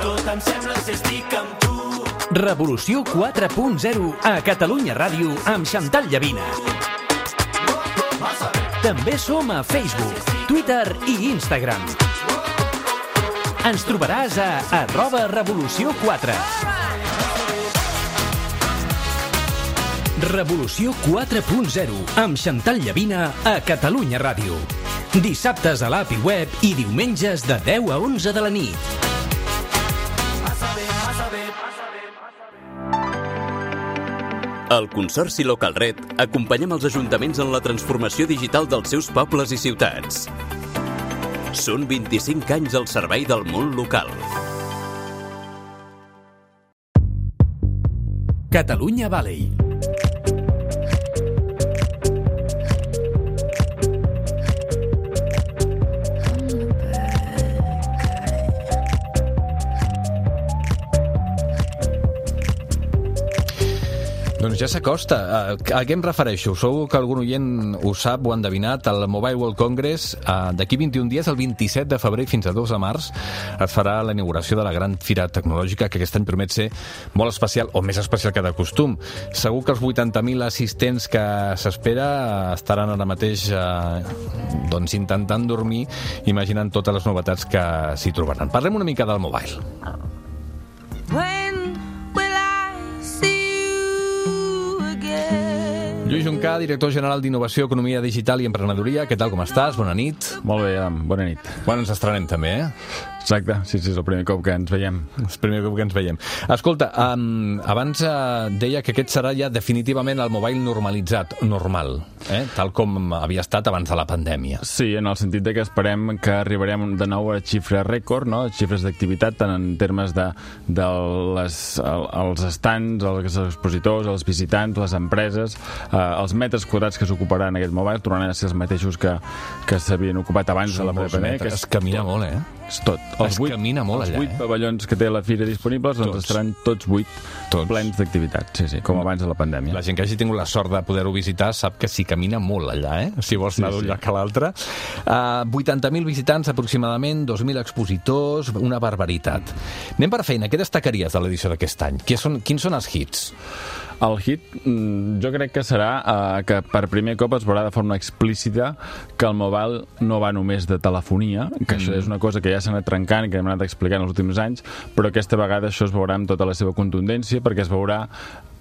Tot em sembla si estic amb tu. Revolució 4.0 a Catalunya Ràdio amb Xantal Llavina. També som a Facebook, Twitter i Instagram. Ens trobaràs a arroba revolució 4. Revolució 4.0 amb Xantal Llavina a Catalunya Ràdio. Dissabtes a l'app i web i diumenges de 10 a 11 de la nit. Al Consorci Local Red acompanyem els ajuntaments en la transformació digital dels seus pobles i ciutats. Són 25 anys al servei del món local. Catalunya Valley. Doncs ja s'acosta. A, a què em refereixo? Segur que algun oient ho sap, ho ha endevinat. El Mobile World Congress, eh, d'aquí 21 dies, el 27 de febrer fins a 2 de març, es farà la inauguració de la gran fira tecnològica que aquest any promet ser molt especial, o més especial que de costum. Segur que els 80.000 assistents que s'espera estaran ara mateix eh, doncs intentant dormir, imaginant totes les novetats que s'hi trobaran. Parlem una mica del mobile. Lluís Juncà, director general d'Innovació, Economia Digital i Emprenedoria. Què tal, com estàs? Bona nit. Molt bé, Adam. Bona nit. Quan ens estrenem també, eh? Exacte, sí, sí, és el primer cop que ens veiem. És el primer cop que ens veiem. Escolta, um, abans uh, deia que aquest serà ja definitivament el mobile normalitzat, normal, eh? tal com havia estat abans de la pandèmia. Sí, en el sentit de que esperem que arribarem de nou a xifres rècord, no? xifres d'activitat, tant en termes de, de les, el, els estants, els expositors, els visitants, les empreses, eh, els metres quadrats que s'ocuparan aquest mobile tornaran a ser els mateixos que, que s'havien ocupat abans de la pandèmia. metres. Que és Es camina molt, eh? És tot. Es camina molt els allà, vuit eh? pavellons que té la fira disponibles doncs Tots. estaran tots vuit Tots. plens d'activitat, sí, sí, com abans de la pandèmia. La gent que hagi tingut la sort de poder-ho visitar sap que s'hi camina molt allà, eh? Si vols anar Sí, d'un sí. lloc a l'altre. Uh, 80.000 visitants aproximadament, 2.000 expositors, una barbaritat. Anem per feina. Què destacaries de l'edició d'aquest any? Quins són, quins són els hits? El hit, mm, jo crec que serà eh, que per primer cop es veurà de forma explícita que el mobile no va només de telefonia, que això és una cosa que ja s'ha anat trencant i que hem anat explicant els últims anys, però aquesta vegada això es veurà amb tota la seva contundència, perquè es veurà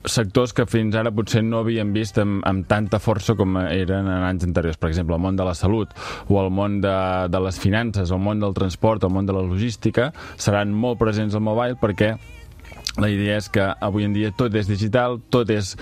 sectors que fins ara potser no havien vist amb, amb tanta força com eren en anys anteriors. Per exemple, el món de la salut o el món de, de les finances, el món del transport, el món de la logística, seran molt presents al mobile perquè la idea és que avui en dia tot és digital, tot és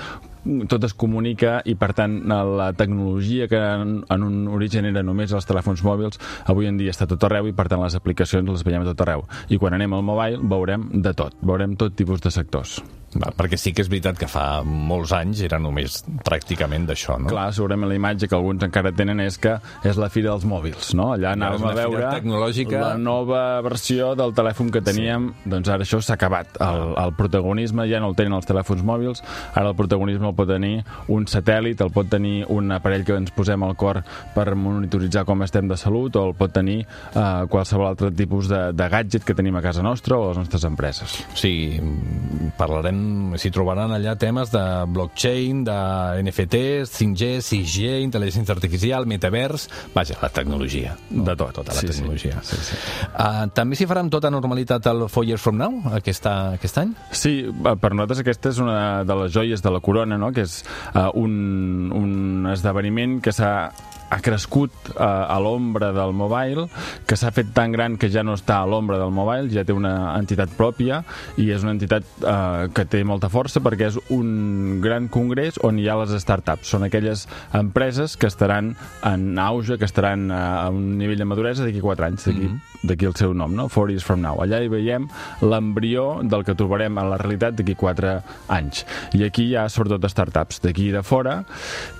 tot es comunica i per tant la tecnologia que en, en un origen era només els telèfons mòbils avui en dia està tot arreu i per tant les aplicacions les veiem a tot arreu. I quan anem al mobile veurem de tot, veurem tot tipus de sectors Va, perquè sí que és veritat que fa molts anys era només pràcticament d'això, no? Clar, segurament la imatge que alguns encara tenen és que és la fira dels mòbils, no? Allà anàvem a veure tecnològica. la nova versió del telèfon que teníem, sí. doncs ara això s'ha acabat. El, el protagonisme ja no el tenen els telèfons mòbils, ara el protagonisme el pot tenir un satèl·lit, el pot tenir un aparell que ens posem al cor per monitoritzar com estem de salut, o el pot tenir eh, qualsevol altre tipus de, de gadget que tenim a casa nostra o a les nostres empreses. Sí, mm, parlarem, s'hi trobaran allà temes de blockchain, de NFTs, 5G, 6G, intel·ligència artificial, metavers, vaja, la tecnologia. De tot. Tota la Sí, sí. tecnologia. Sí, sí. Uh, també s'hi farà amb tota normalitat el Four Years From Now, aquesta, aquest any? Sí, per nosaltres aquesta és una de les joies de la corona, no? que és uh, un, un esdeveniment que s'ha ha crescut uh, a l'ombra del mobile, que s'ha fet tan gran que ja no està a l'ombra del mobile, ja té una entitat pròpia i és una entitat uh, que té molta força perquè és un gran congrés on hi ha les startups. Són aquelles empreses que estaran en auge, que estaran uh, a un nivell de maduresa d'aquí 4 anys, d'aquí mm -hmm d'aquí el seu nom, no? Four Years From Now. Allà hi veiem l'embrió del que trobarem a la realitat d'aquí 4 anys. I aquí hi ha sobretot startups d'aquí i de fora,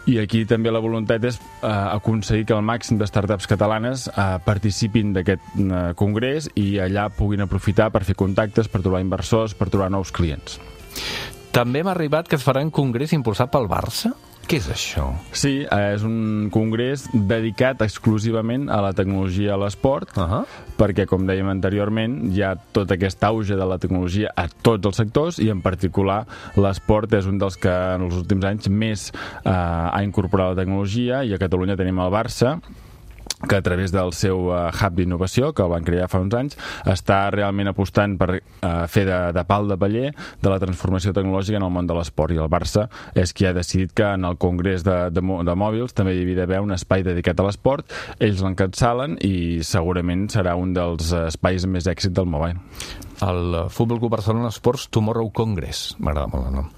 i aquí també la voluntat és eh, aconseguir que el màxim de startups catalanes eh, participin d'aquest eh, congrés i allà puguin aprofitar per fer contactes, per trobar inversors, per trobar nous clients. També m'ha arribat que es farà un congrés impulsat pel Barça? Què és això? Sí, eh, és un congrés dedicat exclusivament a la tecnologia a l'esport, Uh -huh. perquè, com dèiem anteriorment, hi ha tot aquest auge de la tecnologia a tots els sectors i, en particular, l'esport és un dels que en els últims anys més eh, ha incorporat la tecnologia i a Catalunya tenim el Barça, que a través del seu uh, hub d'innovació, que el van crear fa uns anys, està realment apostant per uh, fer de, de pal de paller de la transformació tecnològica en el món de l'esport. I el Barça és qui ha decidit que en el Congrés de, de, de Mòbils també hi havia d'haver un espai dedicat a l'esport. Ells l'encapçalen i segurament serà un dels eh, espais més èxit del mobile. El Futbol Club Barcelona Sports Tomorrow Congress. M'agrada molt el nom.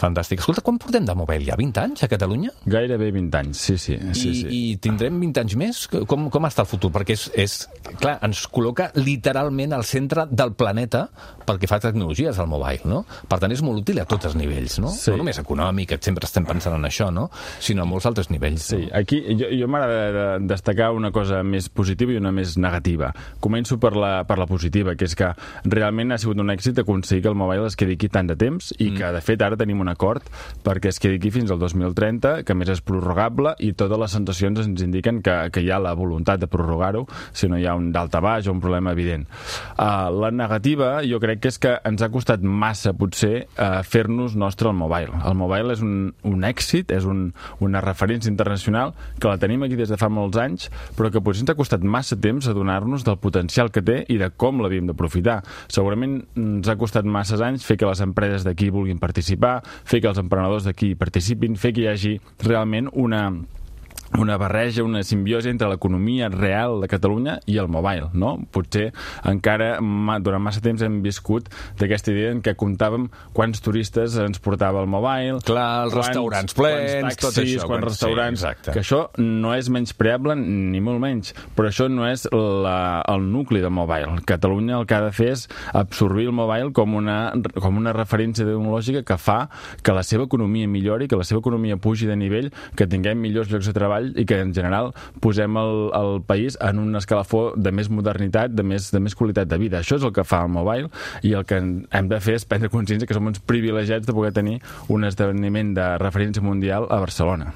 Fantàstic. Escolta, quan portem de mobile? Ja 20 anys a Catalunya? Gairebé 20 anys, sí, sí. sí, I, sí. I tindrem 20 anys més? Com, com està el futur? Perquè és, és, clar, ens col·loca literalment al centre del planeta pel que fa a tecnologies al mobile, no? Per tant, és molt útil a tots els nivells, no? Sí. No només econòmic, que sempre estem pensant en això, no? Sinó a molts altres nivells. Sí, aquí jo, jo m'agrada de- destacar una cosa més positiva i una més negativa. Començo per la, per la positiva, que és que realment ha sigut un èxit aconseguir que el mobile es quedi aquí tant de temps i que, de fet, ara tenim un acord perquè es quedi aquí fins al 2030, que més és prorrogable i totes les sensacions ens indiquen que, que hi ha la voluntat de prorrogar-ho si no hi ha un dalta baix o un problema evident. Uh, la negativa jo crec que és que ens ha costat massa, potser, uh, fer-nos nostre el mobile. El mobile és un, un èxit, és un, una referència internacional que la tenim aquí des de fa molts anys, però que potser ens ha costat massa temps adonar-nos del potencial que té i de com l'havíem d'aprofitar. Segurament ens ha costat massa anys fer que les empreses d'aquí vulguin participar, fer que els emprenedors d'aquí participin, fer que hi hagi realment una una barreja, una simbiosi entre l'economia real de Catalunya i el mobile, no? Potser encara ma, durant massa temps hem viscut d'aquesta idea en què comptàvem quants turistes ens portava el mobile... Clar, els restaurants plens, quants tot taxis, això, Quants quan- restaurants... sí, exacte. que això no és menyspreable ni molt menys, però això no és la, el nucli del mobile. Catalunya el que ha de fer és absorbir el mobile com una, com una referència tecnològica que fa que la seva economia millori, que la seva economia pugi de nivell, que tinguem millors llocs de treball i que en general posem el, el país en un escalafó de més modernitat, de més, de més qualitat de vida. Això és el que fa el mobile i el que hem de fer és prendre consciència que som uns privilegiats de poder tenir un esdeveniment de referència mundial a Barcelona.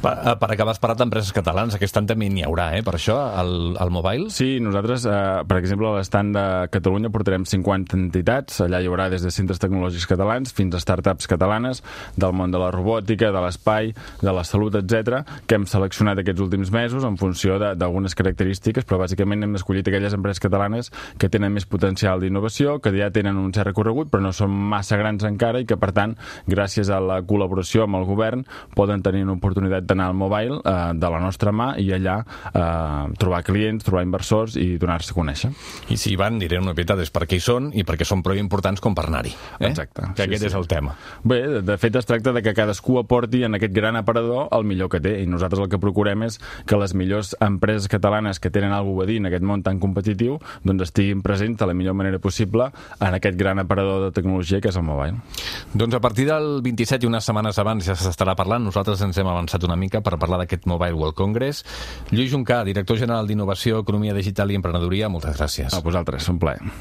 Per, eh, per acabar, has parlat d'empreses catalanes. Aquest any també n'hi haurà, eh? Per això, al, al mobile. Sí, nosaltres, eh, per exemple, a l'estand de Catalunya portarem 50 entitats. Allà hi haurà des de centres tecnològics catalans fins a startups catalanes del món de la robòtica, de l'espai, de la salut, etc que hem seleccionat aquests últims mesos en funció d'algunes característiques, però bàsicament hem escollit aquelles empreses catalanes que tenen més potencial d'innovació, que ja tenen un cert recorregut, però no són massa grans encara i que, per tant, gràcies a la col·laboració amb el govern, poden tenir una oportunitat d'anar al mobile eh, de la nostra mà i allà eh, trobar clients, trobar inversors i donar-se a conèixer. I si hi van, diré una veritat, és perquè hi són i perquè són prou importants com per anar-hi. Eh? Exacte, Que sí, aquest sí. és el tema. Bé, de, de fet es tracta de que cadascú aporti en aquest gran aparador el millor que té i nosaltres el que procurem és que les millors empreses catalanes que tenen alguna a dir en aquest món tan competitiu doncs estiguin presents de la millor manera possible en aquest gran aparador de tecnologia que és el mobile. Doncs a partir del 27 i unes setmanes abans ja s'estarà parlant. Nosaltres ens hem avançat una mica per parlar d'aquest Mobile World Congress. Lluís Juncà, director general d'Innovació, Economia Digital i Emprenedoria, moltes gràcies. A vosaltres, un plaer.